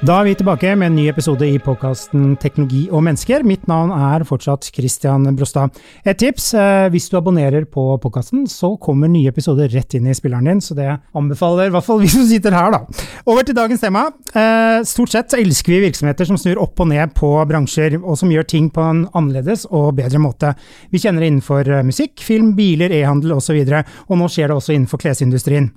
Da er vi tilbake med en ny episode i podkasten Teknologi og mennesker. Mitt navn er fortsatt Christian Brostad. Et tips, eh, hvis du abonnerer på podkasten, så kommer nye episoder rett inn i spilleren din, så det anbefaler i hvert fall vi som sitter her, da. Over til dagens tema. Eh, stort sett elsker vi virksomheter som snur opp og ned på bransjer, og som gjør ting på en annerledes og bedre måte. Vi kjenner det innenfor eh, musikk, film, biler, e-handel osv., og, så og nå skjer det også innenfor klesindustrien.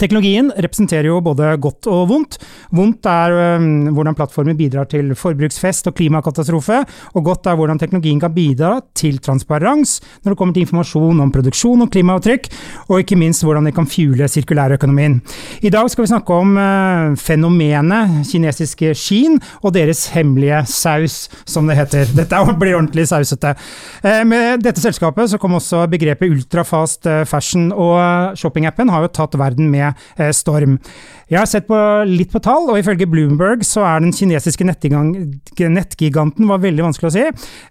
Teknologien representerer jo både godt og vondt. Vondt er øh, hvordan plattformen bidrar til forbruksfest og klimakatastrofe, og godt er hvordan teknologien kan bidra til transparens når det kommer til informasjon om produksjon og klimaavtrykk, og ikke minst hvordan det kan fuele sirkulærøkonomien. I dag skal vi snakke om øh, fenomenet kinesiske Shin og deres hemmelige saus, som det heter. Dette blir ordentlig sausete. Eh, med dette selskapet så kom også begrepet ultrafast uh, fashion, og shoppingappen har jo tatt verden med Eh, storm. Jeg har sett på, litt på tall, og ifølge Bloomberg så er den kinesiske nettgiganten var veldig vanskelig å si,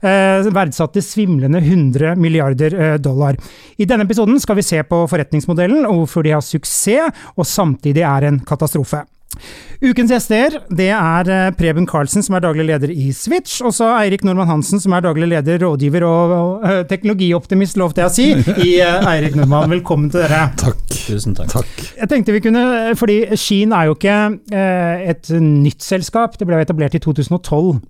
eh, verdsatt til svimlende 100 milliarder eh, dollar. I denne episoden skal vi se på forretningsmodellen og hvorfor de har suksess, og samtidig er en katastrofe. Ukens gjester det er eh, Preben Karlsen, som er daglig leder i Switch, og så Eirik Normann Hansen, som er daglig leder, rådgiver og, og uh, teknologioptimist, lovte jeg å si, i uh, Eirik Normann. Velkommen til dere. Takk. Tusen takk. takk. Jeg tenkte vi kunne, fordi Sheen er jo ikke uh, et nytt selskap, det ble etablert i 2012.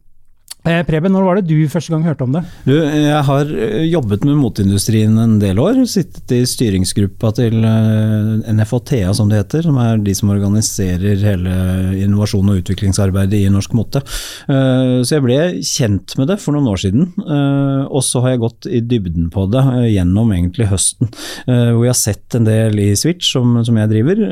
Eh, Preben, når var det du første gang hørte om det? Du, jeg har eh, jobbet med moteindustrien en del år. Sittet i styringsgruppa til eh, NFHTA, som det heter. Som er de som organiserer hele innovasjon- og utviklingsarbeidet i norsk mote. Så jeg ble kjent med det for noen år siden. Og så har jeg gått i dybden på det gjennom egentlig høsten. Hvor jeg har sett en del i Switch, som jeg driver,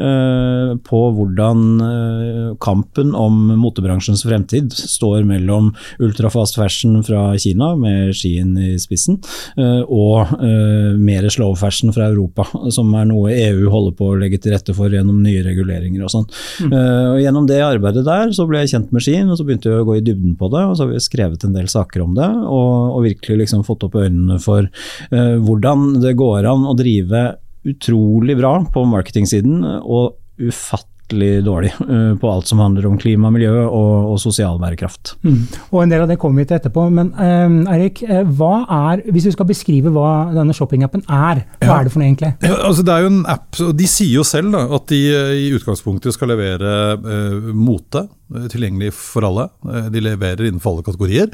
på hvordan kampen om motebransjens fremtid står mellom ultra ultrafast fashion fra Kina, med skien i spissen, eh, og eh, mer slow fashion fra Europa, som er noe EU holder på å legge til rette for gjennom nye reguleringer og sånn. Mm. Eh, og gjennom det arbeidet der så ble jeg kjent med skien, og så begynte jeg å gå i dybden på det, og så har vi skrevet en del saker om det, og, og virkelig liksom fått opp øynene for uh, hvordan det går an å drive utrolig bra på marketingsiden, og ufattelig fryktelig dårlig uh, på alt som handler om klima, miljø og, og sosial bærekraft. Mm. Og En del av det kommer vi til etterpå. Men uh, Eirik, uh, hva er, hvis du skal beskrive hva denne shoppingappen er, hva ja. er det for noe egentlig? Ja, altså det er jo en app, og De sier jo selv da, at de i utgangspunktet skal levere uh, mote tilgjengelig for alle. De leverer innenfor alle kategorier.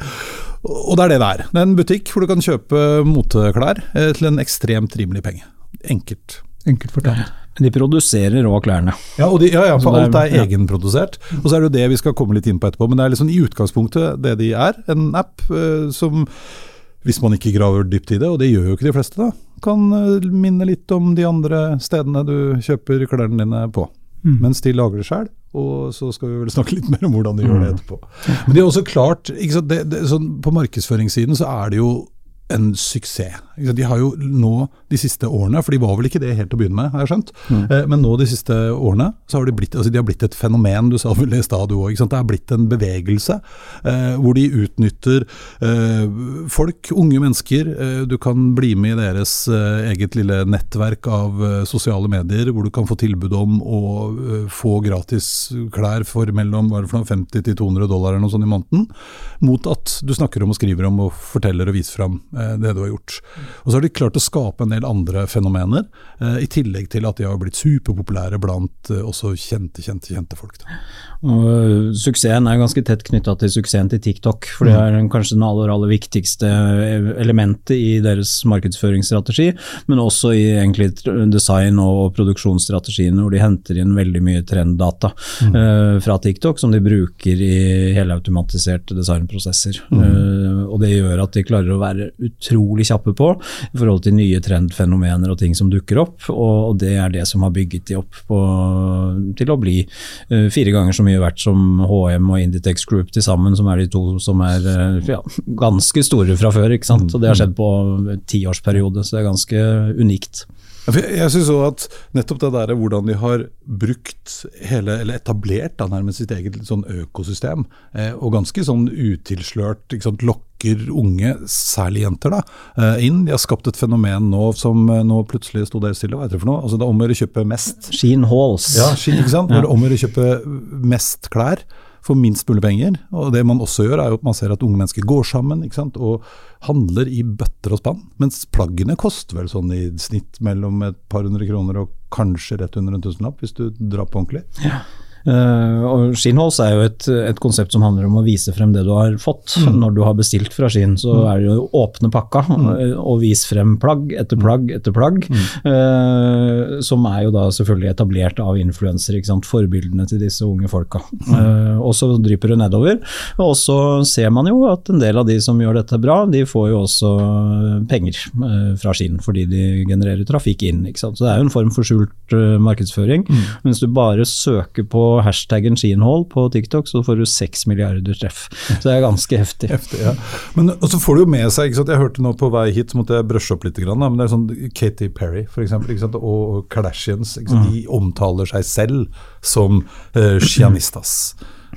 Og det er det det er. Det er en butikk hvor du kan kjøpe moteklær til en ekstremt rimelig penge. Enkelt. Enkelt fortalt. De produserer òg klærne. Ja, de, ja, ja, for alt er egenprodusert. Og så er det jo det vi skal komme litt inn på etterpå. Men det er liksom i utgangspunktet det de er. En app eh, som, hvis man ikke graver dypt i det, og det gjør jo ikke de fleste, da, kan uh, minne litt om de andre stedene du kjøper klærne dine på. Mm. Mens de lager det sjøl. Og så skal vi vel snakke litt mer om hvordan de gjør det mm. etterpå. Men det er også klart, det, det, sånn, på markedsføringssiden så er det jo en suksess. De har jo nå de siste årene, for de var vel ikke det helt til å begynne med, har jeg skjønt, mm. Eh, men nå de siste årene så har de blitt, altså de har blitt et fenomen. Du sa vel det i stad du òg. Det er blitt en bevegelse eh, hvor de utnytter eh, folk, unge mennesker. Eh, du kan bli med i deres eh, eget lille nettverk av eh, sosiale medier, hvor du kan få tilbud om å få gratis klær for mellom hva er det for noe, 50 til 200 dollar eller noe sånt i måneden, mot at du snakker om og skriver om og forteller og viser fram det du har gjort. Og så har de klart å skape en del andre fenomener, eh, i tillegg til at de har blitt superpopulære blant eh, også kjente, kjente, kjente folk. Og eh, suksessen er ganske tett knytta til suksessen til TikTok, for det er kanskje den aller, aller viktigste elementet i deres markedsføringsstrategi, men også i egentlig design- og produksjonsstrategiene, hvor de henter inn veldig mye trenddata mm. uh, fra TikTok som de bruker i helautomatiserte designprosesser. Mm. Uh, og det gjør at de klarer å være utrolig kjappe på i forhold til nye trendfenomener og ting som dukker opp. Og, det er det som har bygget de opp på, til å bli uh, fire ganger så mye verdt som HM og Inditex Group til sammen, som er de to som er uh, ja, ganske store fra før. ikke sant? Og det har skjedd på tiårsperiode, så det er ganske unikt. Jeg synes også at nettopp det der hvordan de har brukt hele, eller etablert da, nærmest sitt eget sånn økosystem, eh, og ganske sånn utilslørt sant, lokker unge, særlig jenter, da, eh, inn. De har skapt et fenomen nå som eh, nå plutselig sto der stille. Hva heter det for noe? Altså Det er om å gjøre å kjøpe mest. Sheen Halls. Ja, ikke sant? Hvor det er om å gjøre å kjøpe mest klær for minst mulig penger. Og det man også gjør, er jo at man ser at unge mennesker går sammen og handler i bøtter og spann. Mens plaggene koster vel sånn i snitt mellom et par hundre kroner og kanskje rett under en tusenlapp, hvis du drar på ordentlig. Ja. Uh, og Skinnholz er jo et, et, konsept som handler om å vise frem det du har fått. Mm. Når du har bestilt fra Skinn, så mm. er det jo åpne pakka mm. uh, og vis frem plagg etter plagg etter plagg. Uh, som er jo da selvfølgelig etablert av influensere, forbildene til disse unge folka. og så drypper det nedover. Og så ser man jo at en del av de som gjør dette bra, de får jo også penger fra Skinn, fordi de genererer trafikk inn. Så det er jo en form for skjult markedsføring. Mm. Mens du bare søker på hashtaggen skienhall på TikTok, så får du seks milliarder treff. Så det er ganske heftig. heftig ja. Men så får du jo med seg, Jeg hørte nå på vei hit, så måtte jeg brushe opp litt, men det er sånn Katy Perry for eksempel, og Kardashians. Mm. De omtaler seg selv som uh, shianistas.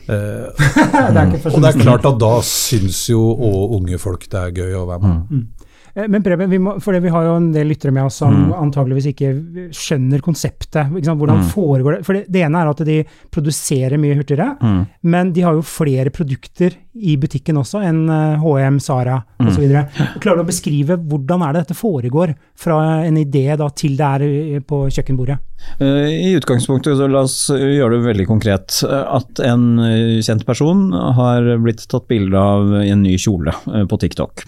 Uh, det og det er klart at da syns jo og unge folk det er gøy å være med. Mm. Eh, men Preben, vi, må, vi har jo en del lyttere med oss som mm. antageligvis ikke skjønner konseptet. Hvordan mm. foregår det? For det, det, ene er at de produserer mye hurtigere, mm. men de har jo flere produkter i butikken også enn HM, Sara osv. Mm. Klarer du å beskrive hvordan er det dette foregår, fra en idé da, til det er eh, på kjøkkenbordet? Eh, I utgangspunktet, så la oss gjøre det veldig konkret. At en kjent person har blitt tatt bilde av i en ny kjole på TikTok.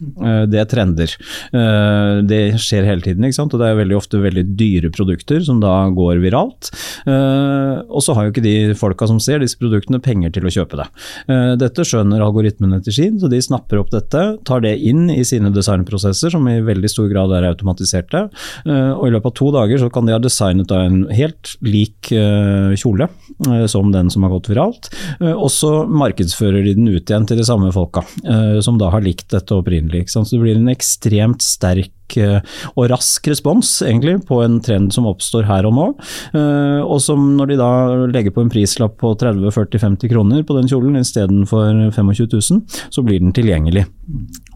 Det er trender. Eh, det skjer hele tiden, ikke sant? og det er veldig ofte veldig dyre produkter som da går viralt. Eh, og så har jo ikke de folka som ser disse produktene penger til å kjøpe det. Eh, dette skjønner algoritmene til Skien, så de snapper opp dette, tar det inn i sine designprosesser, som i veldig stor grad er automatiserte. Og i løpet av to dager så kan de ha designet en helt lik kjole som den som har gått viralt. Og så markedsfører de den ut igjen til de samme folka, som da har likt dette opprinnelig. Så det blir en ekstrem ekstremt sterk eh, og rask respons egentlig på en trend som oppstår her og nå. Eh, og som når de da legger på en prislapp på 30-40-50 kroner på den kjolen istedenfor 25 000, så blir den tilgjengelig.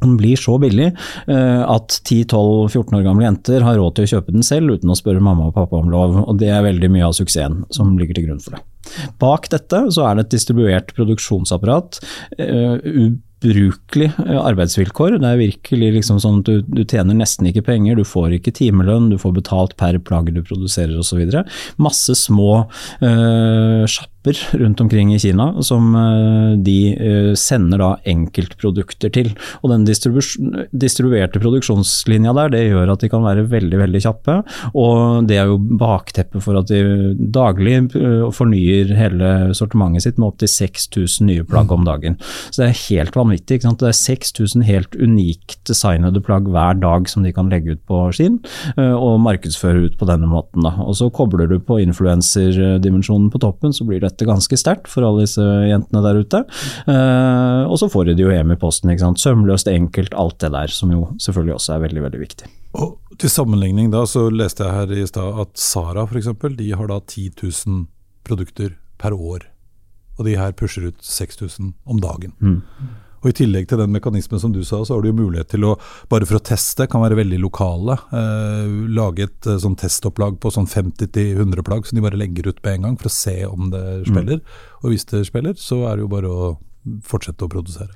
Den blir så billig eh, at 10-12-14 år gamle jenter har råd til å kjøpe den selv uten å spørre mamma og pappa om lov, og det er veldig mye av suksessen som ligger til grunn for det. Bak dette så er det et distribuert produksjonsapparat ubrukelig eh, arbeidsvilkår. Det er virkelig liksom sånn at du, du, tjener nesten ikke penger, du får ikke timelønn, du får betalt per plagg du produserer osv. Masse små uh, shopper rundt omkring i Kina som de sender da enkeltprodukter til. Og den distribu distribuerte produksjonslinja der, det gjør at de kan være veldig veldig kjappe. Og det er jo bakteppet for at de daglig fornyer hele sortimentet sitt med opptil 6000 nye plagg om dagen. Så det er helt vanvittig Ikke sant? Det er 6000 helt unikt designede plagg hver dag som de kan legge ut på Skinn, eh, og markedsføre ut på denne måten. Da. Og Så kobler du på influenserdimensjonen på toppen, så blir dette ganske sterkt for alle disse jentene der ute. Uh, og så får de det jo hjem i posten. ikke sant? Sømløst, enkelt, alt det der, som jo selvfølgelig også er veldig, veldig viktig. Og Til sammenligning da, så leste jeg her i stad at Sara f.eks. de har da 10 000 produkter per år. Og de her pusher ut 6000 om dagen. Mm. Og I tillegg til den mekanismen som du sa, så har du jo mulighet til å, bare for å teste, kan være veldig lokale. Eh, lage et eh, sånn testopplag på sånn 50-100 plagg som de bare legger ut på en gang for å se om det spiller. Mm. Og hvis det spiller, så er det jo bare å fortsette å produsere.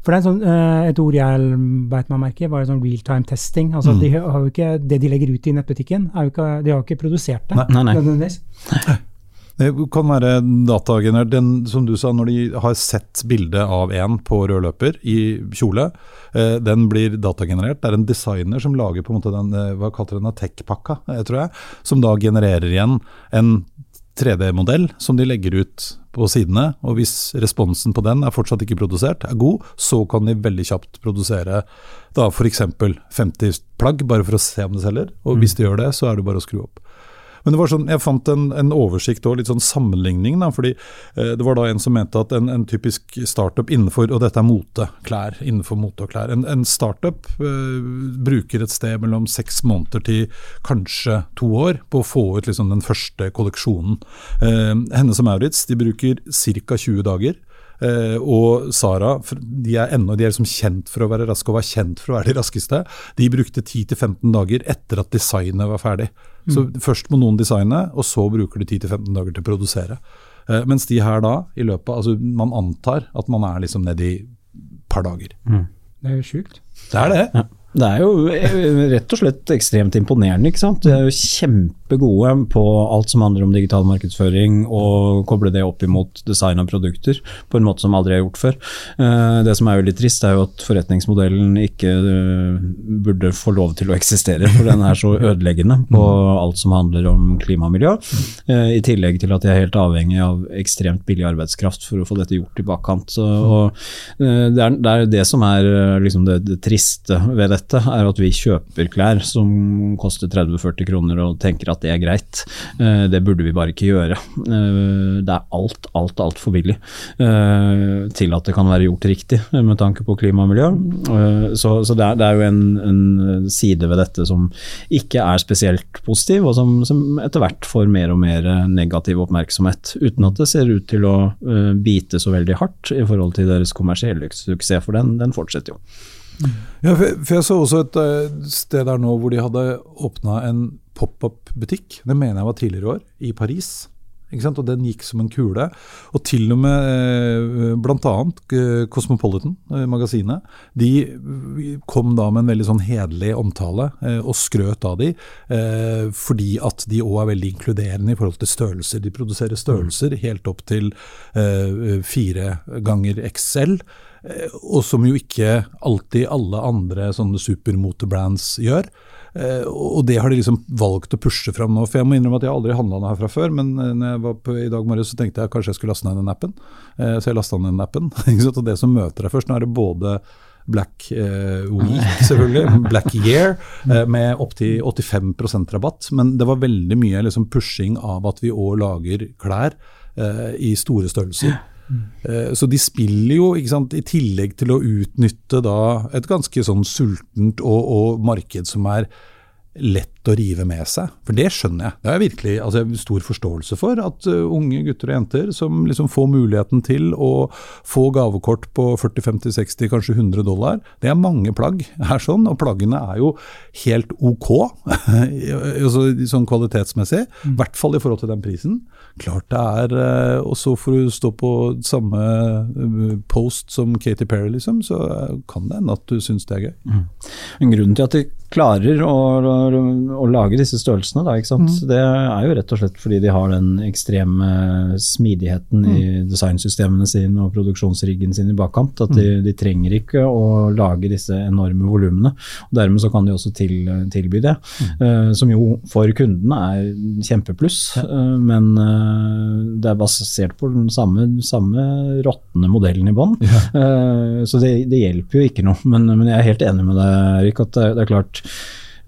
For det er sånn, eh, Et ord jeg beit meg merke i, var sånn real time testing. Altså mm. de har jo ikke, Det de legger ut i nettbutikken, er jo ikke, de har jo ikke produsert det. Nei, nei, nei. Det kan være datagenerert. Den, som du sa, når de har sett bildet av en på rød løper i kjole, eh, den blir datagenerert. Det er en designer som lager på en måte den eh, hva kaller den, tech-pakka, eh, tror jeg, som da genererer igjen en 3D-modell som de legger ut på sidene. og Hvis responsen på den er fortsatt ikke produsert, er god, så kan de veldig kjapt produsere da f.eks. 50 plagg, bare for å se om det selger. Og hvis de gjør det, så er det bare å skru opp. Men det var sånn, jeg fant en, en oversikt og litt sånn sammenligning. Da, fordi eh, Det var da en som mente at en, en, typisk startup innenfor og dette er mote, klær, innenfor mote og klær. En, en startup eh, bruker et sted mellom seks måneder til kanskje to år på å få ut liksom, den første kolleksjonen. Eh, Hennes og Maurits de bruker ca. 20 dager. Uh, og Sara de er ennå de er liksom kjent for å være raske og var kjent for å være de raskeste. De brukte 10-15 dager etter at designet var ferdig. Mm. Så først må noen designe, og så bruker de 10-15 dager til å produsere. Uh, mens de her da, i løpet altså Man antar at man er liksom nede i et par dager. Mm. Det er jo sjukt. Det er det. Ja. Det er jo eh, rett og slett ekstremt imponerende. ikke sant? Det er jo kjempegode på alt som handler om digital markedsføring, og koble det opp imot design av produkter på en måte som aldri er gjort før. Eh, det som er jo litt trist, er jo at forretningsmodellen ikke eh, burde få lov til å eksistere, for den er så ødeleggende på alt som handler om klima og miljø. I tillegg til at de er helt avhengig av ekstremt billig arbeidskraft for å få dette gjort i bakkant. Så, det, er, det, er, det som er liksom det, det triste ved dette, er at vi kjøper klær som koster 30-40 kroner og tenker at det er greit. Eh, det burde vi bare ikke gjøre. Eh, det er alt, alt, altfor billig eh, til at det kan være gjort riktig med tanke på klima og miljø. Så, så det, er, det, er, jo en, en, side ved dette som ikke er spesielt positiv, og som, som, etter hvert får mer og mer negativ oppmerksomhet, uten at det ser ut til å bite så veldig hardt i forhold til deres kommersielle suksess, for den, den fortsetter jo. Ja, for jeg så også et sted der nå hvor de hadde åpna en pop-up-butikk. Det mener jeg var tidligere i år, i Paris. Og den gikk som en kule. Og til og med eh, bl.a. Eh, Cosmopolitan, eh, magasinet, de kom da med en veldig sånn hederlig omtale og skrøt av de, fordi at de òg er veldig inkluderende i forhold til størrelser. De produserer størrelser helt opp til fire ganger XL. Og som jo ikke alltid alle andre sånne supermotebrands gjør. Eh, og det har de liksom valgt å pushe fram nå. For jeg må innrømme at jeg aldri handla noe her fra før, men eh, når jeg var på, i dag morges så tenkte jeg kanskje jeg skulle laste ned den appen. Så jeg lasta ned den appen. og det som møter deg først, nå er det både Black Week, selvfølgelig, Black Year, med opptil 85% rabatt. Men det var veldig mye liksom, pushing av at vi òg lager klær i store størrelser. Mm. Så de spiller jo, sant, i tillegg til å utnytte da et ganske sånn sultent og, og marked som er lett å rive med seg. For det skjønner jeg. Det har jeg virkelig altså, stor forståelse for. At uh, unge gutter og jenter som liksom får muligheten til å få gavekort på 40-50-60, kanskje 100 dollar, det er mange plagg her sånn. Og plaggene er jo helt ok, altså, sånn kvalitetsmessig. I mm. hvert fall i forhold til den prisen. Klart det er uh, Og så får du stå på samme uh, post som Katy Perry, liksom, så kan det hende at du syns det er gøy. Mm. Grunnen til at de klarer å, å, å lage disse størrelsene, da, mm. det er jo rett og slett fordi de har den ekstreme smidigheten mm. i designsystemene sine og produksjonsriggen sin i bakkant. At de, mm. de, trenger ikke å lage disse enorme volumene. Dermed så kan de også til, tilby det, mm. uh, som jo for kundene er kjempepluss. Uh, men uh, det er basert på den samme, samme råtne modellen i bånn. Ja. så det, det, hjelper jo ikke noe. Men, men, jeg er helt enig med deg, Erik, at det, det er klart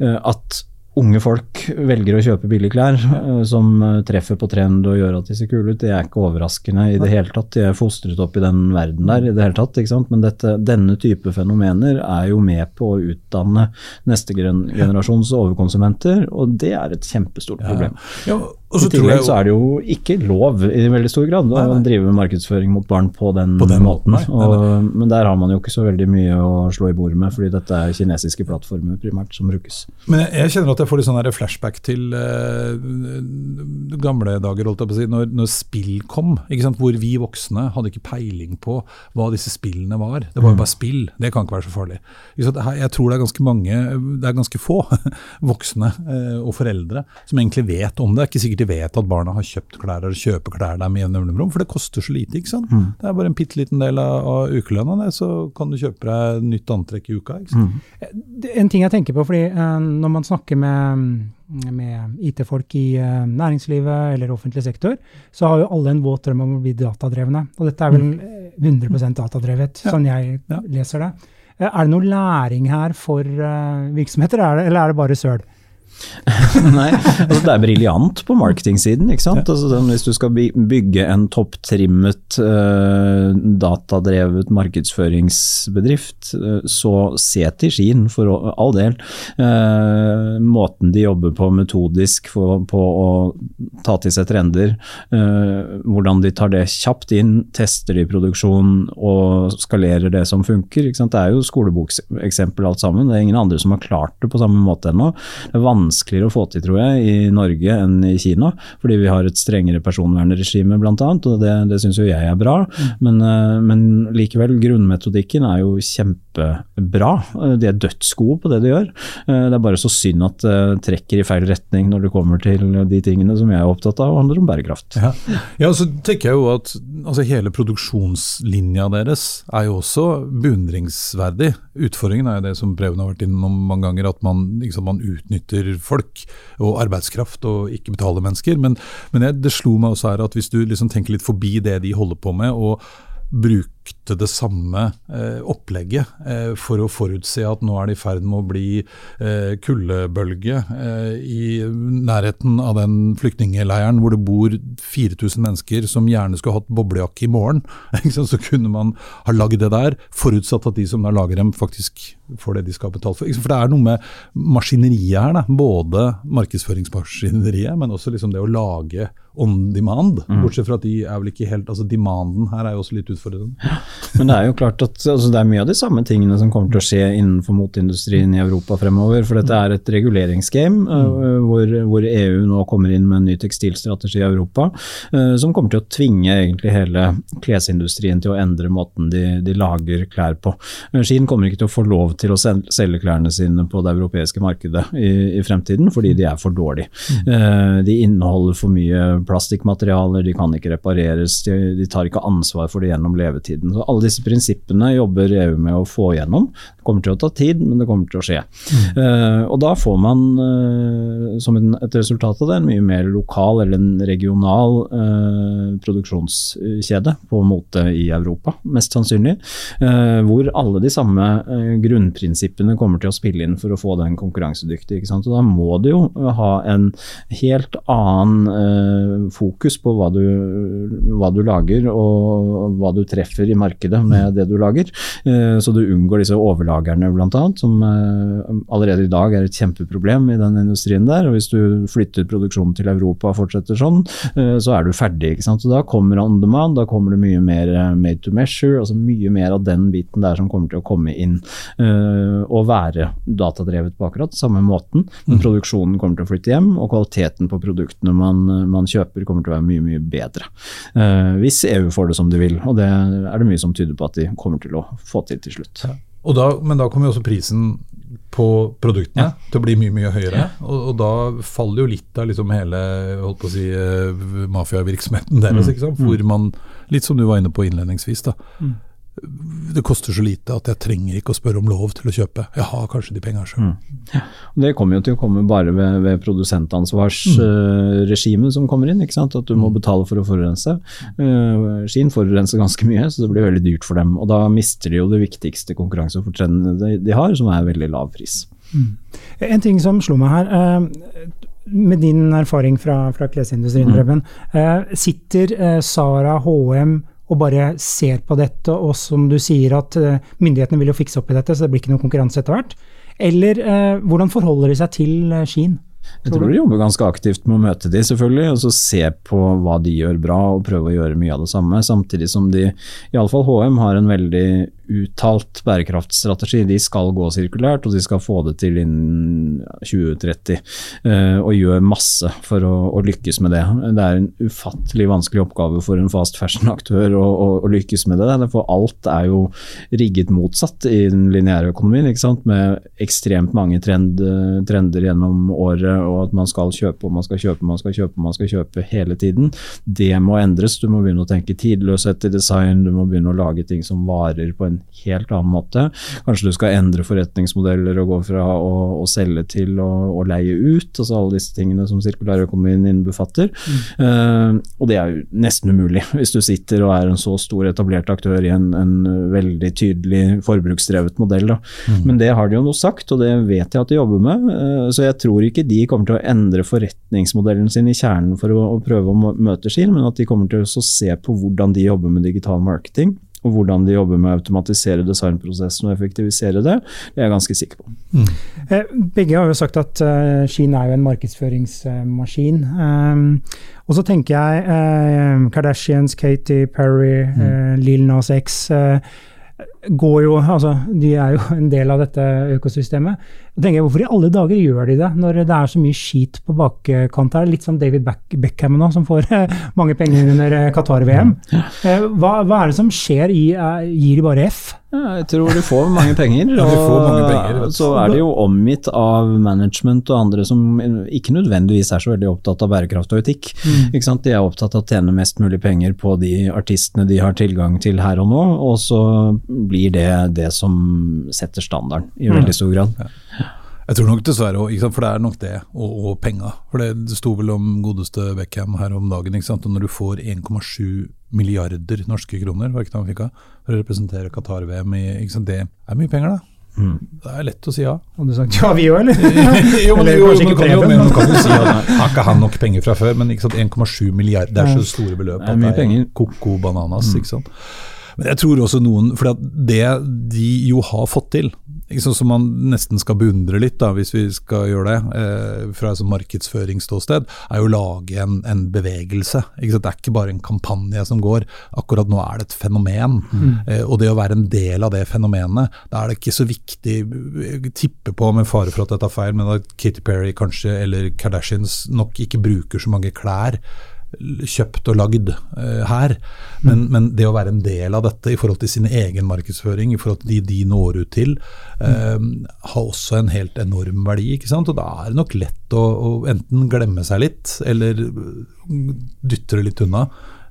Eh, at unge folk velger å kjøpe billige klær eh, som eh, treffer på trend og gjør at de ser kule ut, det er ikke overraskende i det hele tatt. De er fostret opp i den verden der i det hele tatt. ikke sant? Men dette, denne type fenomener er jo med på å utdanne neste generasjons overkonsumenter, og det er et kjempestort problem. Ja. Ja, i tillegg så er det jo ikke lov i veldig stor grad å drive med markedsføring mot barn på den, på den måten. Nei, nei, nei. Og, men der har man jo ikke så veldig mye å slå i bordet med, fordi dette er kinesiske plattformer primært som brukes. Men jeg, jeg kjenner at jeg får litt sånn flashback til eh, gamle dager, holdt jeg på å si, når, når spill kom. Hvor vi voksne hadde ikke peiling på hva disse spillene var. Det var jo mm. bare spill, det kan ikke være så farlig. Jeg tror det er ganske mange, det er ganske få voksne uh, og foreldre som egentlig vet om det. Det er ikke sikkert de vet at barna har kjøpt klær eller kjøper klær der med jevne mellomrom, for det koster så lite. ikke sant? Mm. Det er bare en bitte liten del av, av ukelønna, så kan du kjøpe deg nytt antrekk i uka. ikke sant? Mm. En ting jeg tenker på, fordi uh, når man snakker med, med IT-folk i uh, næringslivet eller offentlig sektor, så har jo alle en våt drøm om å bli datadrevne. Og dette er vel 100 mm. datadrevet, ja. sånn jeg ja. leser det. Er det noe læring her for virksomheter, eller er det bare søl? Nei, altså det er briljant på marketingsiden. ikke sant? Altså, hvis du skal bygge en topptrimmet, uh, datadrevet markedsføringsbedrift, uh, så se til Skien, for all del. Uh, måten de jobber på metodisk for, på å ta til seg trender, hvordan de tar det kjapt inn, tester det i produksjon og skalerer det som funker. ikke sant? Det er jo skolebokseksempel alt sammen. Det er ingen andre som har klart det på samme måte ennå. Det er vanskeligere å få til, tror jeg, i Norge enn i Kina. Fordi vi har et strengere personvernregime bl.a., og det, det syns jo jeg er bra. Mm. Men, eh, men, likevel, grunnmetodikken er jo kjempebra. De er dødsgode på det de gjør. Eh, det er bare så synd at det trekker i feil retning når det kommer til de tingene som jeg er opptatt av, og handler om bærekraft. Ja, ja så tenker jeg jo at altså, hele produksjonslinja deres er jo også beundringsverdig. Utfordringen er jo det som Preben har vært innom mange ganger, at man, liksom, man utnytter folk og arbeidskraft og ikke betaler mennesker. Men, men jeg, det slo meg også her at hvis du liksom tenker litt forbi det de holder på med, og brukte det samme eh, opplegget eh, for å forutse at nå er det i ferd med å bli eh, kuldebølge i nærheten av den flyktningleiren hvor det bor 4000 mennesker som gjerne skulle hatt boblejakke i morgen. Så kunne man ha lagd det der, forutsatt at de som da lager dem, faktisk får det de skal betalt for. For det er noe med maskineriet her, da. både markedsføringsmaskineriet, men også liksom det å lage on demand. Mm. Bortsett fra at de er vel ikke helt altså Demanden her er jo også litt utfordrende. Men det er jo klart at altså, det er mye av de samme tingene som kommer til å skje innenfor moteindustrien i Europa fremover. For dette er et reguleringsgame uh, hvor, hvor, EU nå kommer inn med en ny tekstilstrategi i Europa uh, som kommer til å tvinge egentlig hele klesindustrien til å endre måten de, de lager klær på. Uh, Skien kommer ikke til å få lov til å selge klærne sine på det europeiske markedet i, i fremtiden fordi de er for dårlige. Uh, de inneholder for mye plastikkmaterialer, de kan ikke repareres, de, de, tar ikke ansvar for det gjennom levetiden. Så Alle disse prinsippene jobber EU med å få gjennom. Det kommer til å ta tid, men det kommer til å skje. Mm. Uh, og Da får man uh, som en, et resultat av det en mye mer lokal eller en regional uh, produksjonskjede på mote i Europa, mest sannsynlig. hvor alle de samme grunnprinsippene kommer til å spille inn for å få den konkurransedyktig. Og Da må du jo ha en helt annen fokus på hva du, hva du, lager og hva du treffer i markedet med det du lager. Eh, så du unngår disse overlagerne bl.a., som eh, allerede i dag er et kjempeproblem i den industrien der. og Hvis du flytter produksjonen til Europa og fortsetter sånn, eh, så er du ferdig. ikke sant? Så Da kommer on demand, da kommer det mye mer made to measure, altså mye mer av den biten der som kommer til å komme inn og være datadrevet på akkurat samme måten. Men mm. produksjonen kommer til å flytte hjem, og kvaliteten på produktene man, man kjøper kommer til å være mye mye bedre. Hvis EU får det som de vil, og det er det mye som tyder på at de kommer til å få til til slutt. Ja. Da, men da kommer jo også prisen på produktene ja. til å bli mye mye høyere. Ja. Og, og, da faller jo litt av liksom hele holdt på å si, uh, mafiavirksomheten deres. Mm. Hvor man, litt som du var inne på innledningsvis, da, mm det koster så lite at jeg trenger ikke å spørre om lov til å kjøpe. Jeg har kanskje de pengene sjøl. Mm. Ja. Det kommer jo til å komme bare ved, ved produsentansvarsregimet mm. uh, som kommer inn. ikke sant? At du må mm. betale for å forurense. Uh, Skien forurenser ganske mye, så det blir veldig dyrt for dem. Og da mister de jo det viktigste konkurransefortrinnet de, de har, som er veldig lav pris. Mm. En ting som slo meg her. Uh, med din erfaring fra, fra klesindustrien, mm. sitter Sara, HM og bare ser på dette, og som du sier at uh, myndighetene vil jo fikse opp i dette, så det blir ikke noe konkurranse etter hvert? Eller eh, hvordan forholder de seg til uh, Skien? Jeg tror de jobber ganske aktivt med å møte de, selvfølgelig, og så se på hva de gjør bra og prøve å gjøre mye av det samme. Samtidig som de, iallfall HM, har en veldig uttalt bærekraftstrategi. De skal gå sirkulært, og de skal få det til innen 2030. Eh, og gjør masse for å, å, lykkes med det. Det er en ufattelig vanskelig oppgave for en fast fashion-aktør å, å, å, lykkes med det. For alt er jo rigget motsatt i den lineære økonomien, med ekstremt mange trend, trender gjennom året, og at man skal kjøpe og man skal kjøpe man skal kjøpe man skal kjøpe hele tiden. Det må endres. Du må begynne å tenke tidløshet i design, du må begynne å lage ting som varer på en helt annen måte. Kanskje du skal endre forretningsmodeller og gå fra å, å selge til å, å, leie ut. altså Alle disse tingene som sirkulærøkonomien innbefatter. Mm. Uh, og det er jo nesten umulig hvis du sitter og er en så stor etablert aktør i en, en veldig tydelig forbruksdrevet modell. Mm. Men det har de jo noe sagt, og det vet jeg at de jobber med. Uh, så jeg tror ikke de kommer til å endre forretningsmodellen sin i kjernen for å, å prøve å møte sin, men at de kommer til å se på hvordan de jobber med digital marketing og hvordan de jobber med å automatisere designprosessen og effektivisere det, det er jeg ganske sikker på. Mm. Eh, begge har jo sagt at uh, Kina er jo en markedsføringsmaskin. Um, og så tenker jeg uh, Kardashians, Katy Perry, mm. uh, Lil Nas X går jo, altså, De er jo en del av dette økosystemet. Jeg tenker Hvorfor i alle dager gjør de det, når det er så mye skit på bakkant her? Litt som David Beckham nå, som får mange penger under Qatar-VM. Hva, hva, er det som skjer? I, gir de bare F? Ja, jeg tror de får mange penger. ja, mange penger så er de jo omgitt av management og andre som ikke nødvendigvis er så veldig opptatt av bærekraft og etikk. Mm. De er opptatt av å tjene mest mulig penger på de artistene de har tilgang til her og nå, og så blir det det som setter standarden i veldig stor grad. Ja. Jeg tror nok dessverre for det er nok det, og, og penga. For det, det sto vel om godeste Beckham her om dagen. ikke sant? Og når du får 1,7 milliarder norske kroner var ikke det han fikk av, for å representere Qatar-VM, det er mye penger, da. Mm. Det er lett å si ja. Om du sagt ja, vi òg, eller? jo, men, jo, kan, men, kan du si at Har ikke han nok penger fra før? Men 1,7 milliarder, det er så store beløp. Det er mye penger. Koko bananas, mm. ikke sant. Men jeg tror også noen For det de jo har fått til, sånn som man nesten skal beundre litt, da, hvis vi skal gjøre det, eh, fra et markedsføringsståsted, er jo å lage en, en bevegelse. Det er ikke bare en kampanje som går. Akkurat nå er det et fenomen. Mm. Eh, og det å være en del av det fenomenet, da er det ikke så viktig Jeg tipper på, med fare for at jeg tar feil, men at Kitty Perry kanskje, eller Kardashians nok ikke bruker så mange klær kjøpt og lagd uh, her. Men, mm. men, det å være en del av dette i forhold til sin egen markedsføring, i forhold til de de når ut til, uh, har også en helt enorm verdi. ikke sant? Og da er det nok lett å, å enten glemme seg litt, eller dytte det litt unna.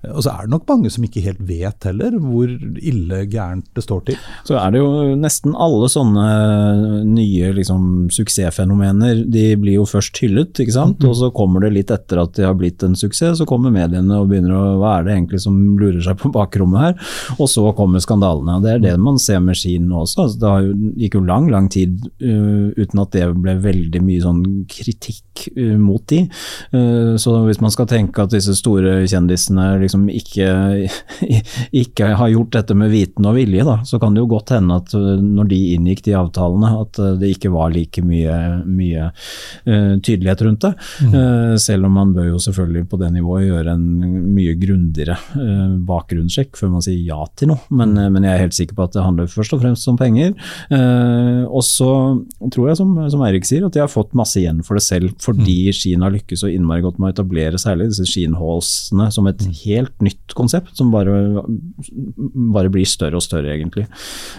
Og så er det nok mange som ikke helt vet heller hvor ille gærent det står til. Så er det jo nesten alle sånne nye liksom, suksessfenomener, de blir jo først hyllet, ikke sant. Mm. Og så kommer det litt etter at de har blitt en suksess, så kommer mediene og begynner å Hva er det egentlig som lurer seg på bakrommet her? Og så kommer skandalene. og Det er det man ser med Ski nå også. Altså, det gikk jo lang, lang tid uh, uten at det ble veldig mye sånn kritikk uh, mot de. Så hvis man skal tenke at disse store kjendisene liksom ikke, ikke, har gjort dette med viten og vilje, da, så kan det jo godt hende at uh, når de inngikk de avtalene, at uh, det ikke var like mye, mye uh, tydelighet rundt det. Mm. Selv om man bør jo selvfølgelig på det nivået gjøre en mye grundigere bakgrunnssjekk før man sier ja til noe. Men, men, jeg er helt sikker på at det handler først og fremst om penger. og så tror jeg, som, som Eirik sier, at de har fått masse igjen for det selv, fordi mm. Kina lykkes så innmari godt med å etablere særlig disse skinnhallsene som et mm. helt helt nytt konsept som bare, bare blir større og større, egentlig.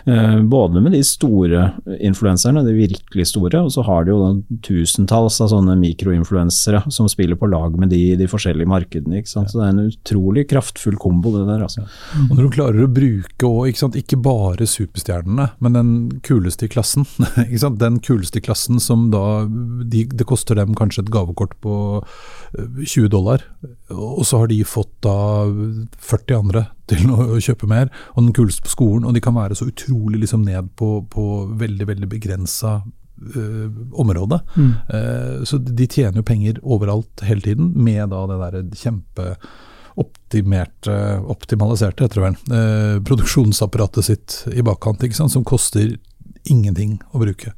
Eh, både med de store influenserne, de virkelig store, og så har de jo tusentalls av sånne mikroinfluensere som spiller på lag med de, i de forskjellige markedene. Så det er en utrolig kraftfull kombo, det der. Altså. Og Når du klarer å bruke også, ikke, sant? ikke bare superstjernene, men den kuleste i klassen. ikke sant? Den kuleste i klassen som da de, Det koster dem kanskje et gavekort på 20 eh, dollar, og så har de fått da 40 andre til å, kjøpe mer, og den kuleste på skolen. Og de kan være så utrolig liksom ned på, på veldig, veldig begrensa uh, område. Mm. Uh, så de tjener jo penger overalt hele tiden, med da det derre kjempe optimerte, optimaliserte heter det vel, eh, produksjonsapparatet sitt i bakkant, ikke sant, som koster ingenting å bruke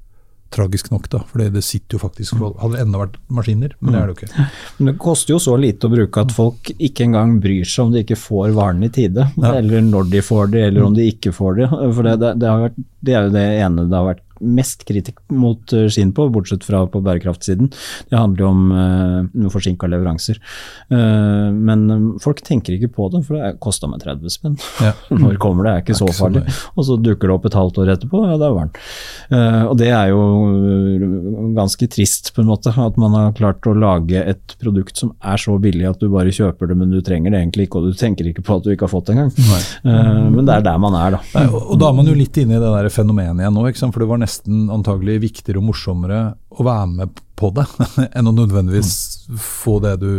tragisk nok, da. For det sitter jo faktisk Hadde det enda vært maskiner, men det er det jo ikke. Men det koster jo så lite å bruke at folk ikke engang bryr seg om de ikke får varene i tide. Ja. Eller når de får det, eller om de ikke får det. For det, det, det, vært, det er jo det ene det har vært mest kritikk mot skinn på, bortsett fra på bærekraftsiden. Det handler jo om uh, forsinka leveranser. Uh, men folk tenker ikke på det, for det kosta meg 30 spenn. Ja. Når kommer det? er ikke så farlig. Og så dukker det opp et halvt år etterpå, ja, det var den. Uh, og det er jo ganske trist, på en måte, at man har klart å lage et produkt som er så billig at du bare kjøper det, men du trenger det egentlig ikke, og du tenker ikke på at du ikke har fått det engang. Uh, men det er der man er, da. Nei, og, og, da er man jo litt inne i det der fenomenet igjen nå, for det var nesten antagelig viktigere og morsommere å være med på det enn å nødvendigvis få det du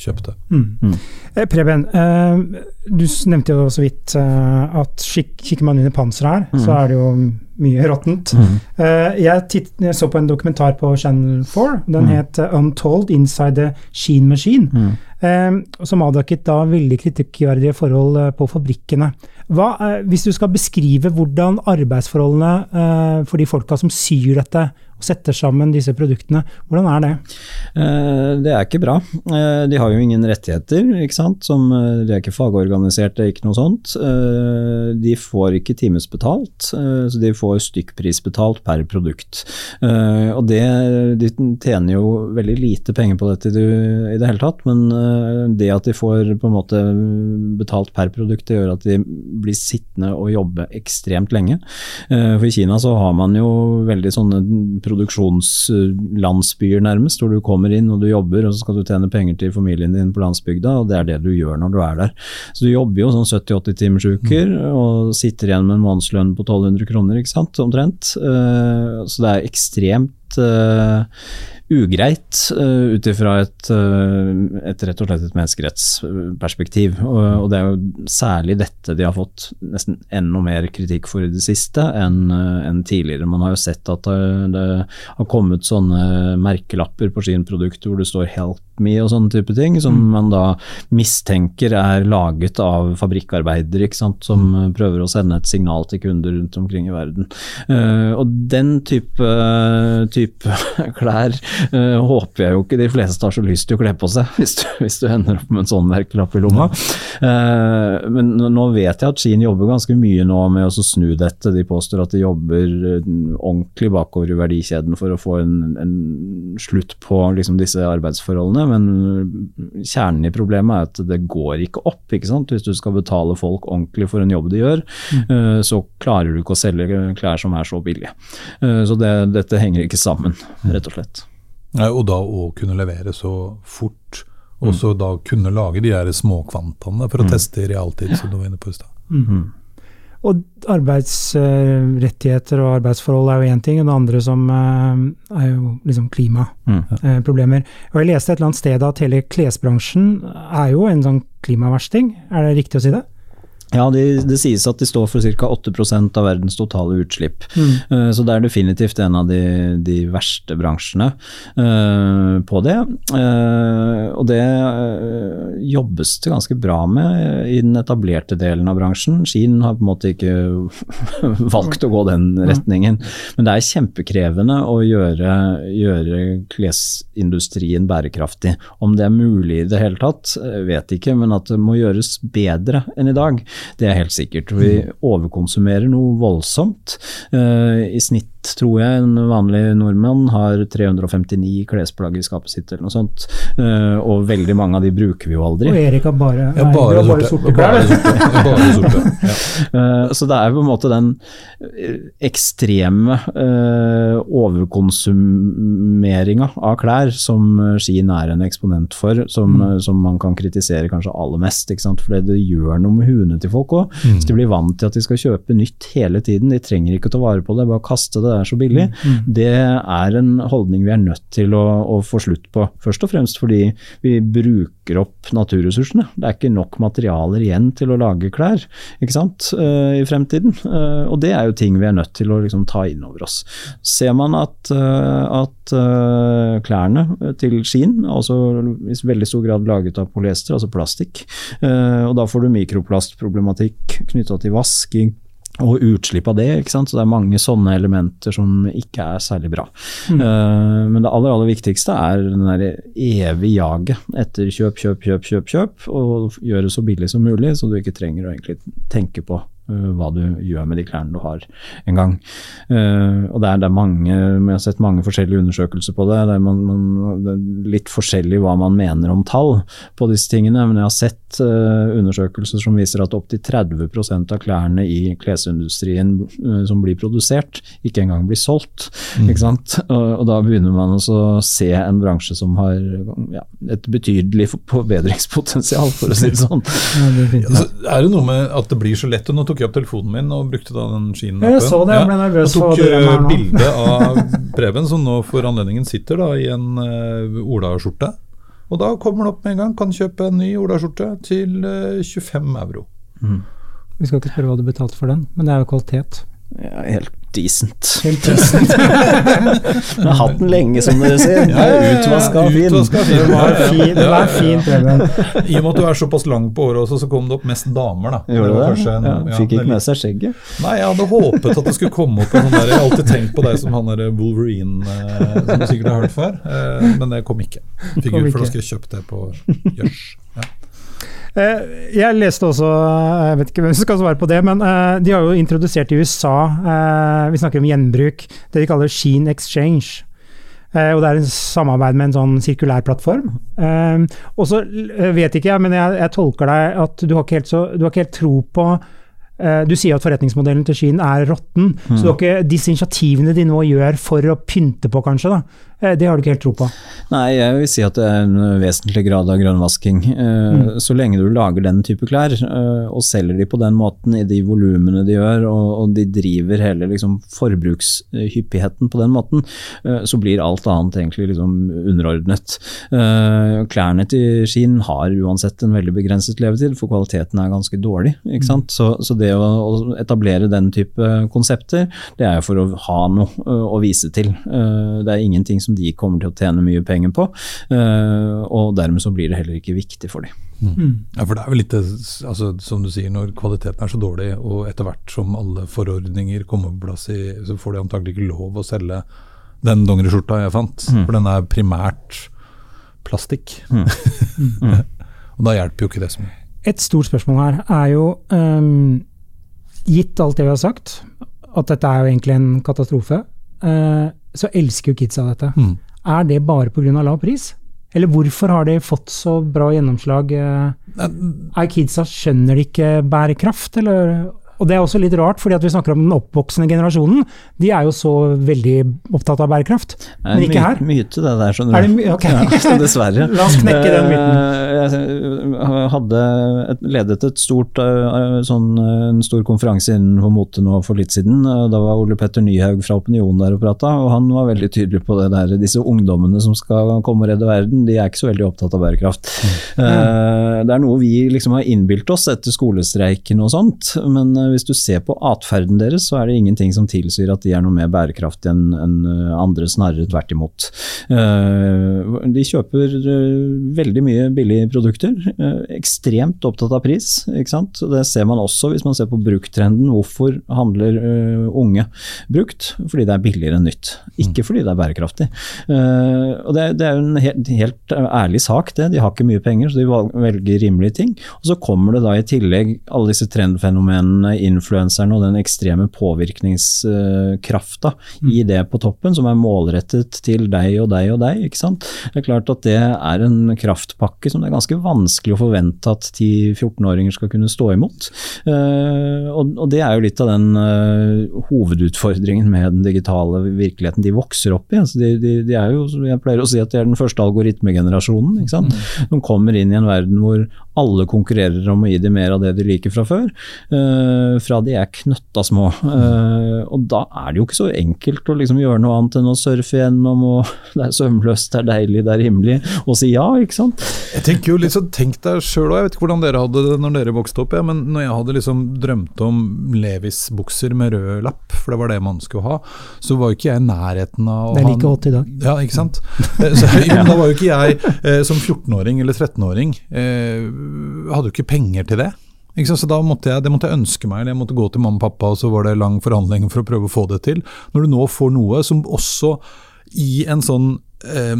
kjøpte. Mm. Mm. Eh, Preben, eh, du nevnte jo så vidt eh, at kikker man under panseret her, mm. så er det jo mye råttent. Mm. Jeg, jeg, så på en dokumentar på Channel 4. Den mm. het 'Untold Inside the Sheen Machine'. Mm. Som avdekket da veldig kritikkverdige forhold på fabrikkene. Hva, hvis du skal beskrive hvordan arbeidsforholdene for de folka som syr dette, og setter sammen disse produktene. Hvordan er det? Eh, det er ikke bra. Eh, de har jo ingen rettigheter, ikke sant. Som, eh, de er ikke fagorganiserte, ikke noe sånt. De får ikke timesbetalt, så de får stykkprisbetalt per produkt. Og det, De tjener jo veldig lite penger på dette i det hele tatt, men det at de får på en måte betalt per produkt, det gjør at de blir sittende og jobbe ekstremt lenge. For i Kina så har man jo veldig sånne produksjonslandsbyer, nærmest, hvor du kommer inn og du jobber, og så skal du tjene penger til familien din på landsbygda, og det er det du gjør når du er der. Så du jobber jo sånn 70-80 timers uker, mm. og sitter igjen med en månedslønn på 1200 kroner, ikke sant, omtrent. Eh, så det er ekstremt uh, ugreit uh, ut ifra et, uh, et, rett og slett et menneskerettsperspektiv. Og, og, det er jo særlig dette de har fått nesten enda mer kritikk for i det siste enn uh, en tidligere. Man har jo sett at det, det, har kommet sånne merkelapper på sine produkter hvor det står 'help me' og sånne type ting, som mm. man da mistenker er laget av fabrikkarbeidere, ikke sant, som mm. prøver å sende et signal til kunder rundt omkring i verden. og den type, type klær Uh, håper jeg jo ikke de fleste har så lyst til å kle på seg, hvis du, hvis du ender opp med en sånn merkelapp i lomma. Uh, men nå vet jeg at Skien jobber ganske mye nå med å snu dette. De påstår at de jobber eh, ordentlig bakover i verdikjeden for å få en, en slutt på liksom, disse arbeidsforholdene. Men kjernen i problemet er at det går ikke opp. Ikke sant? Hvis du skal betale folk ordentlig for en jobb de gjør, uh, så klarer du ikke å selge klær som er så billige. Så det, dette henger ikke sammen, rett og slett. Og da å kunne levere så fort, og så mm. da kunne lage de her småkvantaene for å mm. teste i realtid, som du var inne på i stad. Mm. mm. Og arbeidsrettigheter og arbeidsforhold er jo én ting, og det andre som eh, er jo liksom klimaproblemer. Mm. Og jeg leste et eller annet sted at hele klesbransjen er jo en sånn klimaversting, er det riktig å si det? Ja, det de sies at de står for ca. 8% av verdens totale utslipp. Mm. Uh, så det er definitivt en av de, de verste bransjene uh, på det. Uh, og det jobbes det ganske bra med i den etablerte delen av bransjen. Skien har på en måte ikke valgt å gå den retningen. Men det er kjempekrevende å gjøre, gjøre klesindustrien bærekraftig. Om det er mulig i det hele tatt, vet ikke, men at det må gjøres bedre enn i dag. Det er helt sikkert. Vi overkonsumerer noe voldsomt. Uh, I snitt tror jeg en vanlig nordmann har 359 klesplagg i skapet sitt eller noe sånt. Uh, og veldig mange av de bruker vi jo aldri. Og Erik har bare, ja, bare, bare sorte klær. Bare sorte. Ja. Uh, så det er på en måte den ekstreme uh, overkonsumeringa av klær som Skien er en eksponent for, som, mm. som, man kan kritisere kanskje aller mest. For det gjør noe med huene til folk òg. Mm. Så de blir vant til at de skal kjøpe nytt hele tiden. De trenger ikke å ta vare på det, bare kaste det det er så billig, mm. mm. det er en holdning vi er nødt til å, å, få slutt på. Først og fremst fordi vi bruker opp naturressursene. Det er ikke nok materialer igjen til å lage klær ikke sant, uh, i fremtiden. Uh, og det er jo ting vi er nødt til å liksom, ta inn over oss. Ser man at, uh, at klærne til skinn, altså i veldig stor grad laget av polyester, altså plastikk, og da får du mikroplastproblematikk knytta til vasking og utslipp av det. ikke sant? Så det er mange sånne elementer som ikke er særlig bra. Mm. Uh, men det aller aller viktigste er den der evige jaget etter kjøp, kjøp, kjøp, kjøp, kjøp, og gjøre det så billig som mulig, så du ikke trenger å egentlig tenke på hva du gjør med de klærne du har en gang. Uh, og det er, det er, mange, Jeg har sett mange forskjellige undersøkelser på det. Det er, man, man, det er litt forskjellig hva man mener om tall på disse tingene, men jeg har sett uh, undersøkelser som viser at opptil 30% av klærne i klesindustrien som blir produsert, ikke engang blir solgt. Mm. ikke sant? Og, og, da begynner man også å se en bransje som har ja, et betydelig forbedringspotensial, for å si det sånn. Ja, det er, er det noe med at det blir så lett? Nå tok jeg opp telefonen min og brukte da den skinnlappen. Jeg så det, jeg ble nervøs uh, bilde av Preben, som nå for anledningen sitter da i en uh, olaskjorte. Og da kommer det opp med en gang. Kan kjøpe en ny olaskjorte til uh, eh, 25 euro. Mm. Vi skal ikke spørre hva du betalte for den, men det er jo kvalitet. Ja, helt decent. Helt decent. Jeg har hatt den lenge, som dere ser. Den er utvaska fin. Det var fin, det var fin I og med at du er såpass lang på året også, så kom det opp mest damer, da. Gjorde det? det? En, ja, fikk ikke med seg skjegget? Nei, jeg hadde håpet at det skulle komme opp en sånn der Jeg har alltid tenkt på deg som han derre Wolverine, eh, som du sikkert har hørt før, eh, men det kom ikke. Fikk ut for da skulle jeg kjøpt det på Jørs. Ja. Eh, jeg leste også, jeg vet ikke hvem som skal svare på det, men eh, de har jo introdusert i USA, eh, vi snakker om gjenbruk, det de kaller Sheen Exchange. Og det er en samarbeid med en sånn sirkulær plattform. Og så vet ikke jeg, men jeg, jeg tolker deg at du har ikke helt, så, du har ikke helt tro på du sier at forretningsmodellen til Skien er råtten. Mm. Så ikke, disse initiativene de nå gjør for å pynte på, kanskje, da, Eh, det har du ikke helt tro på? Nei, jeg vil si at det er en vesentlig grad av grønnvasking. Eh, mm. Så lenge du lager den type klær, eh, og selger de på den måten i de volumene de gjør, og de driver hele liksom, forbrukshyppigheten på den måten, så blir alt annet egentlig liksom underordnet. Klærne til Skien har uansett en veldig begrenset levetid, for kvaliteten er ganske dårlig. ikke sant? Mm. Så, så det å etablere den type konsepter, det er jo for å ha noe å vise til. Det er ingenting som som de kommer til å tjene mye penger på. Eh, og dermed så blir det heller ikke viktig for dem. Mm. mm. Ja, for det er jo litt altså, som du sier, når kvaliteten er så dårlig, og etter hvert som alle forordninger kommer på plass, i, så får de antagelig ikke lov å selge den dongeriskjorta jeg fant. Mm. For den er primært plastikk. Mm. og da hjelper jo ikke det så mye. Et stort spørsmål her er jo, um, gitt alt det vi har sagt, at dette er jo egentlig en katastrofe. Uh, så elsker jo kidsa dette. Mm. Er det bare pga. lav pris? Eller hvorfor har de fått så bra gjennomslag? Eh, er kidsa, skjønner de ikke bærekraft, eller og det er også litt rart, fordi at vi snakker om den oppvoksende generasjonen. De er jo så veldig opptatt av bærekraft, men ikke her. Myte det der, skjønner du. Okay. Ja, dessverre. La oss knekke den myten. Eh, jeg hadde et, ledet et stort, eh, sånn, en stor konferanse innenfor mote nå for litt siden. Da var Ole Petter Nyhaug fra Opinion der og prata, og han var veldig tydelig på det der. Disse ungdommene som skal komme og redde verden, de er ikke så veldig opptatt av bærekraft. Mm. Det er noe vi liksom har innbilt oss etter skolestreiken og sånt. men hvis du ser på atferden deres, så er det ingenting som tilsier at de er noe mer bærekraftige enn en eh, andre, snarere tvert imot. Eh, de kjøper eh, veldig mye billige produkter, ekstremt opptatt av pris. ikke sant? Det ser man også hvis man ser på bruktrenden. Hvorfor handler unge brukt? Fordi det er billigere enn nytt, ikke fordi det er bærekraftig. Og det, er jo en helt, helt ærlig sak, det. De har ikke mye penger, så de velger rimelige ting. Og så kommer det da i tillegg alle disse trendfenomenene influenserne og den ekstreme påvirkningskrafta mm. i det på toppen, som er målrettet til deg og deg og deg. ikke sant? Det er klart at det er en kraftpakke som det er ganske vanskelig å forvente at 10-14-åringer skal kunne stå imot. Uh, og, det er jo litt av den uh, hovedutfordringen med den digitale virkeligheten de vokser opp i. Altså de, de, de, er jo, jeg pleier å si at de er den første algoritmegenerasjonen. ikke sant? Mm. De kommer inn i en verden hvor alle konkurrerer om å gi dem mer av det de liker fra før. Uh, fra de er knøtta små. Uh, og da er det jo ikke så enkelt å liksom gjøre noe annet enn å surfe gjennom og det er søvnløst, det er deilig, det er himmelig, og si ja, ikke sant. Jeg tenker jo litt sånn, Tenk deg sjøl òg, jeg vet ikke hvordan dere hadde det når dere vokste opp, ja, men når jeg hadde liksom drømt om Levis-bukser med rød lapp, for det var det man skulle ha, så var jo ikke jeg i nærheten av Det er like hot i dag. Ja, ikke sant. Eh, så, jo, da var jo ikke jeg eh, som 14-åring eller 13-åring, eh, hadde jo ikke penger til det. Så da måtte jeg, Det måtte jeg ønske meg, jeg måtte gå til mamma og pappa, og så var det lang forhandling for å prøve å få det til. Når du nå får noe som også i en sånn eh,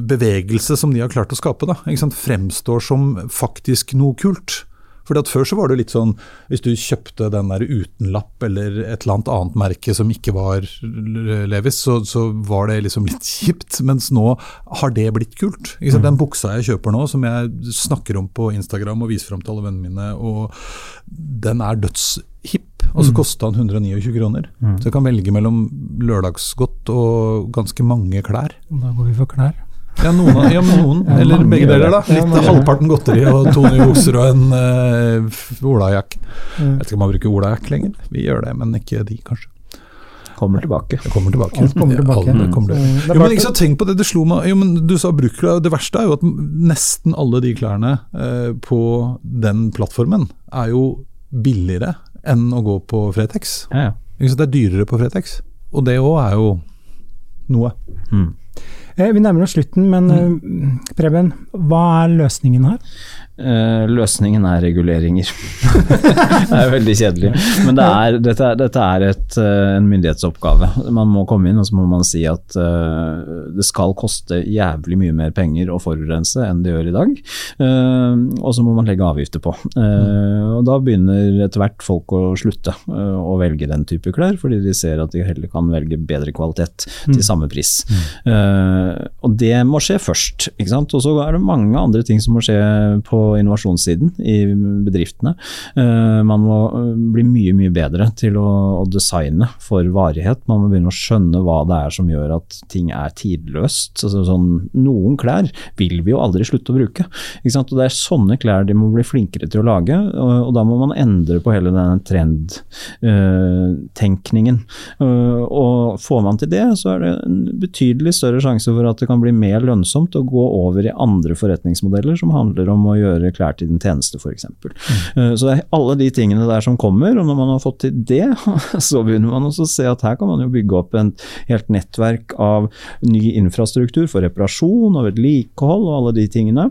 bevegelse som de har klart å skape, da, fremstår som faktisk noe kult. Fordi at Før så var det litt sånn, hvis du kjøpte den der uten lapp eller et eller annet annet merke som ikke var Levis, så, så var det liksom litt kjipt. Mens nå har det blitt kult. Mm. Den buksa jeg kjøper nå, som jeg snakker om på Instagram og viser fram til alle vennene mine, og den er dødshipp. Og så mm. kosta den 129 kroner. Mm. Så jeg kan velge mellom lørdagsgodt og ganske mange klær. Da går vi for klær. Ja, noen, ja, noen ja, eller begge deler. da Litt ja, Halvparten godteri og to nye bukser og en uh, olajakk. Jeg vet ikke om man bruker olajakk lenger. Vi gjør det, men ikke de, kanskje. Kommer tilbake. Jeg kommer tilbake. Alt kommer tilbake. Ja, kommer mm. jo, men ikke så tenk på det, det slo meg jo, men Du sa brukklær. Det verste er jo at nesten alle de klærne uh, på den plattformen er jo billigere enn å gå på Fretex. Ja, ja. Det er dyrere på Fretex. Og det òg er jo noe. Mm. Eh, vi nærmer oss slutten, men mm. Preben, hva er løsningen her? Uh, løsningen er reguleringer. det er veldig kjedelig. Men det er, dette, er, dette er et, uh, en myndighetsoppgave. Man må komme inn og så må man si at uh, det skal koste jævlig mye mer penger å forurense enn det gjør i dag. og så må man legge avgifter på. og Da begynner etter hvert folk å slutte å velge den type klær, fordi de ser at de heller kan velge bedre kvalitet til mm. samme pris. Mm. og det må skje først. Og så er det mange andre ting som må skje på innovasjonssiden i bedriftene. Eh, man må eh, bli mye mye bedre til å, designe for varighet. Man må begynne å skjønne hva det er som gjør at ting er tidløst. Altså, sånn, noen klær vil vi jo aldri slutte å bruke. Og Det er sånne klær de må bli flinkere til å lage, og, og da må man endre på hele denne trendtenkningen. Uh, og får man til det, så er det en betydelig større sjanse for at det kan bli mer lønnsomt å gå over i andre forretningsmodeller som handler om å gjøre gjøre klær til din tjeneste, f.eks. Mm. Så det er alle de tingene der som kommer, og når man har fått til det, så begynner man også å se at her kan man jo bygge opp en helt nettverk av ny infrastruktur for reparasjon og vedlikehold og alle de tingene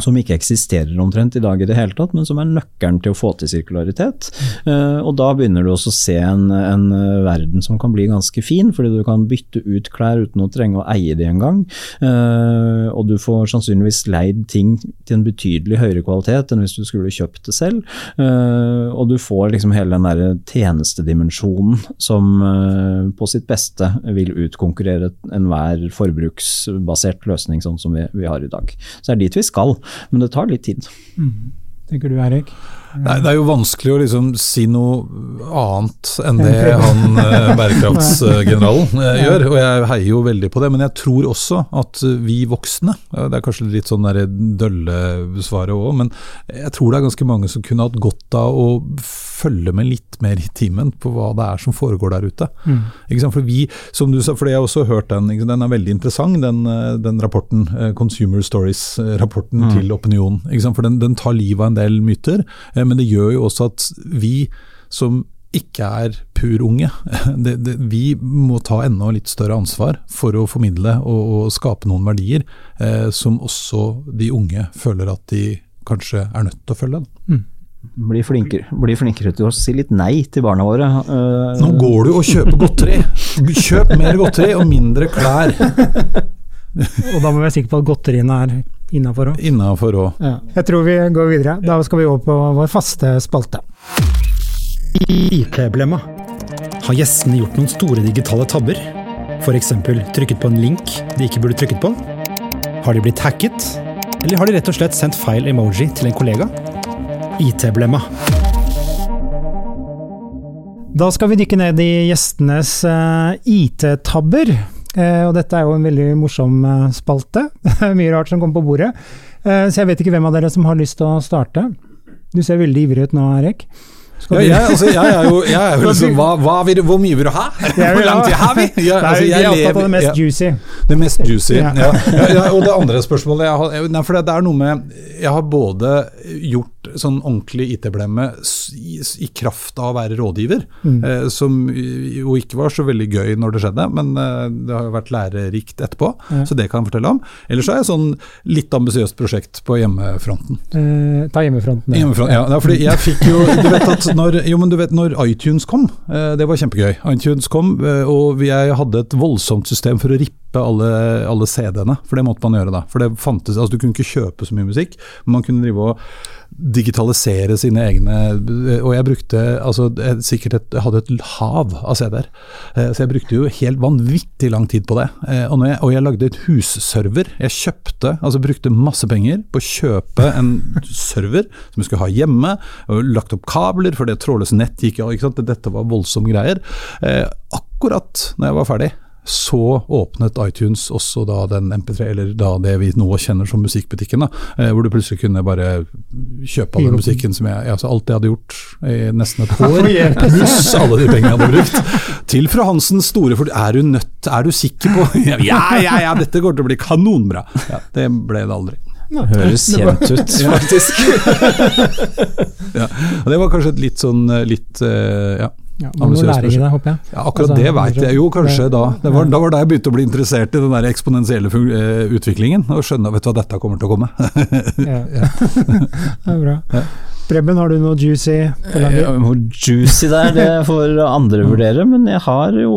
som ikke eksisterer omtrent i dag i det hele tatt, men som er nøkkelen til å få til sirkularitet. Uh, og da begynner du også å se en, en, verden som kan bli ganske fin, fordi du kan bytte ut klær uten å trenge å eie de engang. Uh, og du får sannsynligvis leid ting til en betydelig høyere kvalitet enn hvis du skulle kjøpt det selv. Og du får liksom hele den derre tjenestedimensjonen som på sitt beste vil utkonkurrere enhver forbruksbasert løsning sånn som vi, vi har i dag. Så det er dit vi skal. Men det tar litt tid. Mm. Tenker du Erik? Nei, Det er jo vanskelig å liksom si noe annet enn det han eh, bærekraftsgeneralen eh, gjør. Og jeg heier jo veldig på det. Men jeg tror også at vi voksne, det er kanskje litt sånn dølle svaret òg, men jeg tror det er ganske mange som kunne hatt godt av å følge med litt mer i timen på hva det er som foregår der ute. Mm. For vi, som du sa, for jeg har også hørt den, den er veldig interessant, den, eh, den rapporten, Consumer Stories-rapporten mm. til Opinion. For den, den tar livet av en del myter. Eh, men det gjør jo også at vi som ikke er purunge, det, det, vi må ta enda litt større ansvar for å formidle og, og skape noen verdier eh, som også de unge føler at de kanskje er nødt til å følge. Mm. Bli flinkere, bli flinkere, til å si litt nei til barna våre. Uh, Nå går du og kjøper godteri! Kjøp mer godteri og mindre klær! og da må vi være sikre på at godteriene er Innafor òg. Innafor òg. Ja. Jeg tror vi går videre. Da skal vi over på vår faste spalte. IT-blemma. Har gjestene gjort noen store digitale tabber? F.eks. trykket på en link de ikke burde trykket på? Har de blitt hacket? Eller har de rett og slett sendt feil emoji til en kollega? IT-blemma. Da skal vi dykke ned i gjestenes uh, IT-tabber. Eh, og dette er jo en veldig morsom eh, spalte. Mye rart som kommer på bordet. Eh, så jeg vet ikke hvem av dere som har lyst til å starte. Du ser veldig ivrig ut nå, Erik. Ja, jeg, altså, jeg, er jo, jeg er jo liksom hva, hva vil, Hvor mye vil du ha? Hvor lang tid har vi? Jeg, altså, jeg lever, det mest juicy. Det mest juicy, ja. ja. Og det andre spørsmålet jeg har, for det er noe med Jeg har både gjort sånn ordentlig IT-blemme i, i, kraft av å være rådgiver, mm. eh, som jo ikke var så veldig gøy når det skjedde, men eh, det har jo vært lærerikt etterpå, så det kan jeg fortelle om. Ellers er jeg sånn litt ambisiøst prosjekt på hjemmefronten. Eh, ta hjemmefronten, ja. Hjemmefronten, ja. fordi jeg fikk jo Du vet at når, jo, men du vet, når iTunes kom, eh, det var kjempegøy. iTunes kom, eh, og jeg hadde et voldsomt system for å rippe alle, alle CD-ene, for det måtte man gjøre da. For det fantes, altså Du kunne ikke kjøpe så mye musikk, men man kunne drive og digitalisere sine egne Og jeg brukte altså sikkert et, jeg hadde et hav av CD-er, så jeg brukte jo helt vanvittig lang tid på det. Og, jeg, og jeg lagde et husserver. Jeg kjøpte, altså brukte masse penger på å kjøpe en server som jeg skulle ha hjemme, og lagt opp kabler, for det trådløse nett gikk av. Dette var voldsomme greier. Akkurat når jeg var ferdig, så åpnet iTunes også da den MP3, eller da det vi nå kjenner som musikkbutikken. da, Hvor du plutselig kunne bare kjøpe all den musikken som jeg altså Alt jeg hadde gjort i nesten et år, pluss alle de pengene jeg hadde brukt, til Fru Hansens store for Er du nødt, er du sikker på Ja, ja, ja, dette går til å bli kanonbra! Ja, det ble det aldri. Det Høres kjent ut, faktisk. ja, det var kanskje et litt sånn litt, ja ja, man må lære i det, håper jeg. Ja, akkurat altså, det veit jeg jo kanskje da. Det var, da var da jeg begynte å bli interessert i den der eksponentielle utviklingen. Og skjønne vet du hva, dette kommer til å komme. ja. det er bra. Preben, har du noe juicy? Hvor juicy det er, det får andre vurdere. Men jeg har jo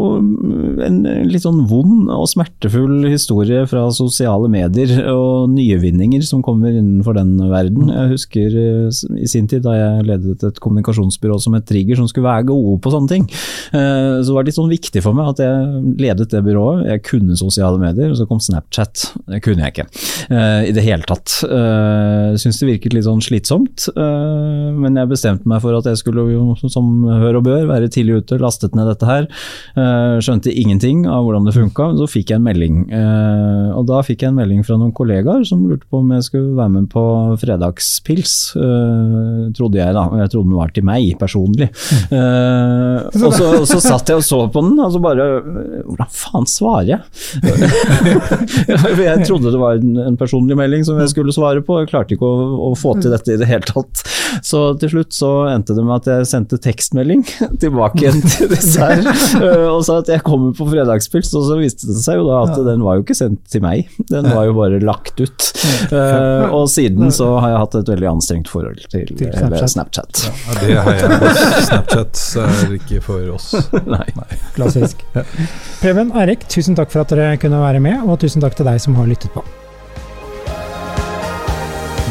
en litt sånn vond og smertefull historie fra sosiale medier og nyvinninger som kommer innenfor den verden. Jeg husker eh, i sin tid da jeg ledet et kommunikasjonsbyrå som het Trigger, som skulle være gode på sånne ting. Så så var det litt sånn viktig for meg at jeg ledet det byrået. Jeg kunne sosiale medier, og så kom Snapchat. Det kunne jeg ikke eh, i det hele tatt. Syns det virket litt sånn slitsomt. Eh, men jeg bestemte meg for at jeg skulle, som hør og bør, være tidlig ute. Lastet ned dette her. Eh, skjønte ingenting av hvordan det funka. Så fikk jeg en melding. Eh, og da fikk jeg en melding fra noen kollegaer som lurte på om jeg skulle være med på fredagspils. Trodde jeg, da. Og jeg trodde den var til meg personlig. Og så, så satt jeg og så på den, og så bare Hvordan faen svarer jeg? jeg trodde det var en personlig melding som jeg skulle svare på. Jeg klarte ikke å, å få til dette i det hele tatt. Så til slutt så endte det med at jeg sendte tekstmelding tilbake igjen til disse her, øh, og sa at jeg kommer på fredagspils, og så viste det seg jo da at den var jo ikke sendt til meg, den var jo bare lagt ut. Uh, og siden så har jeg hatt et veldig anstrengt forhold til, til Snapchat. Snapchat. Ja, det har jeg. Snapchat er ikke for oss. Nei. Nei. Klassisk. Preben, Eirik, tusen takk for at dere kunne være med, og tusen takk til deg som har lyttet på.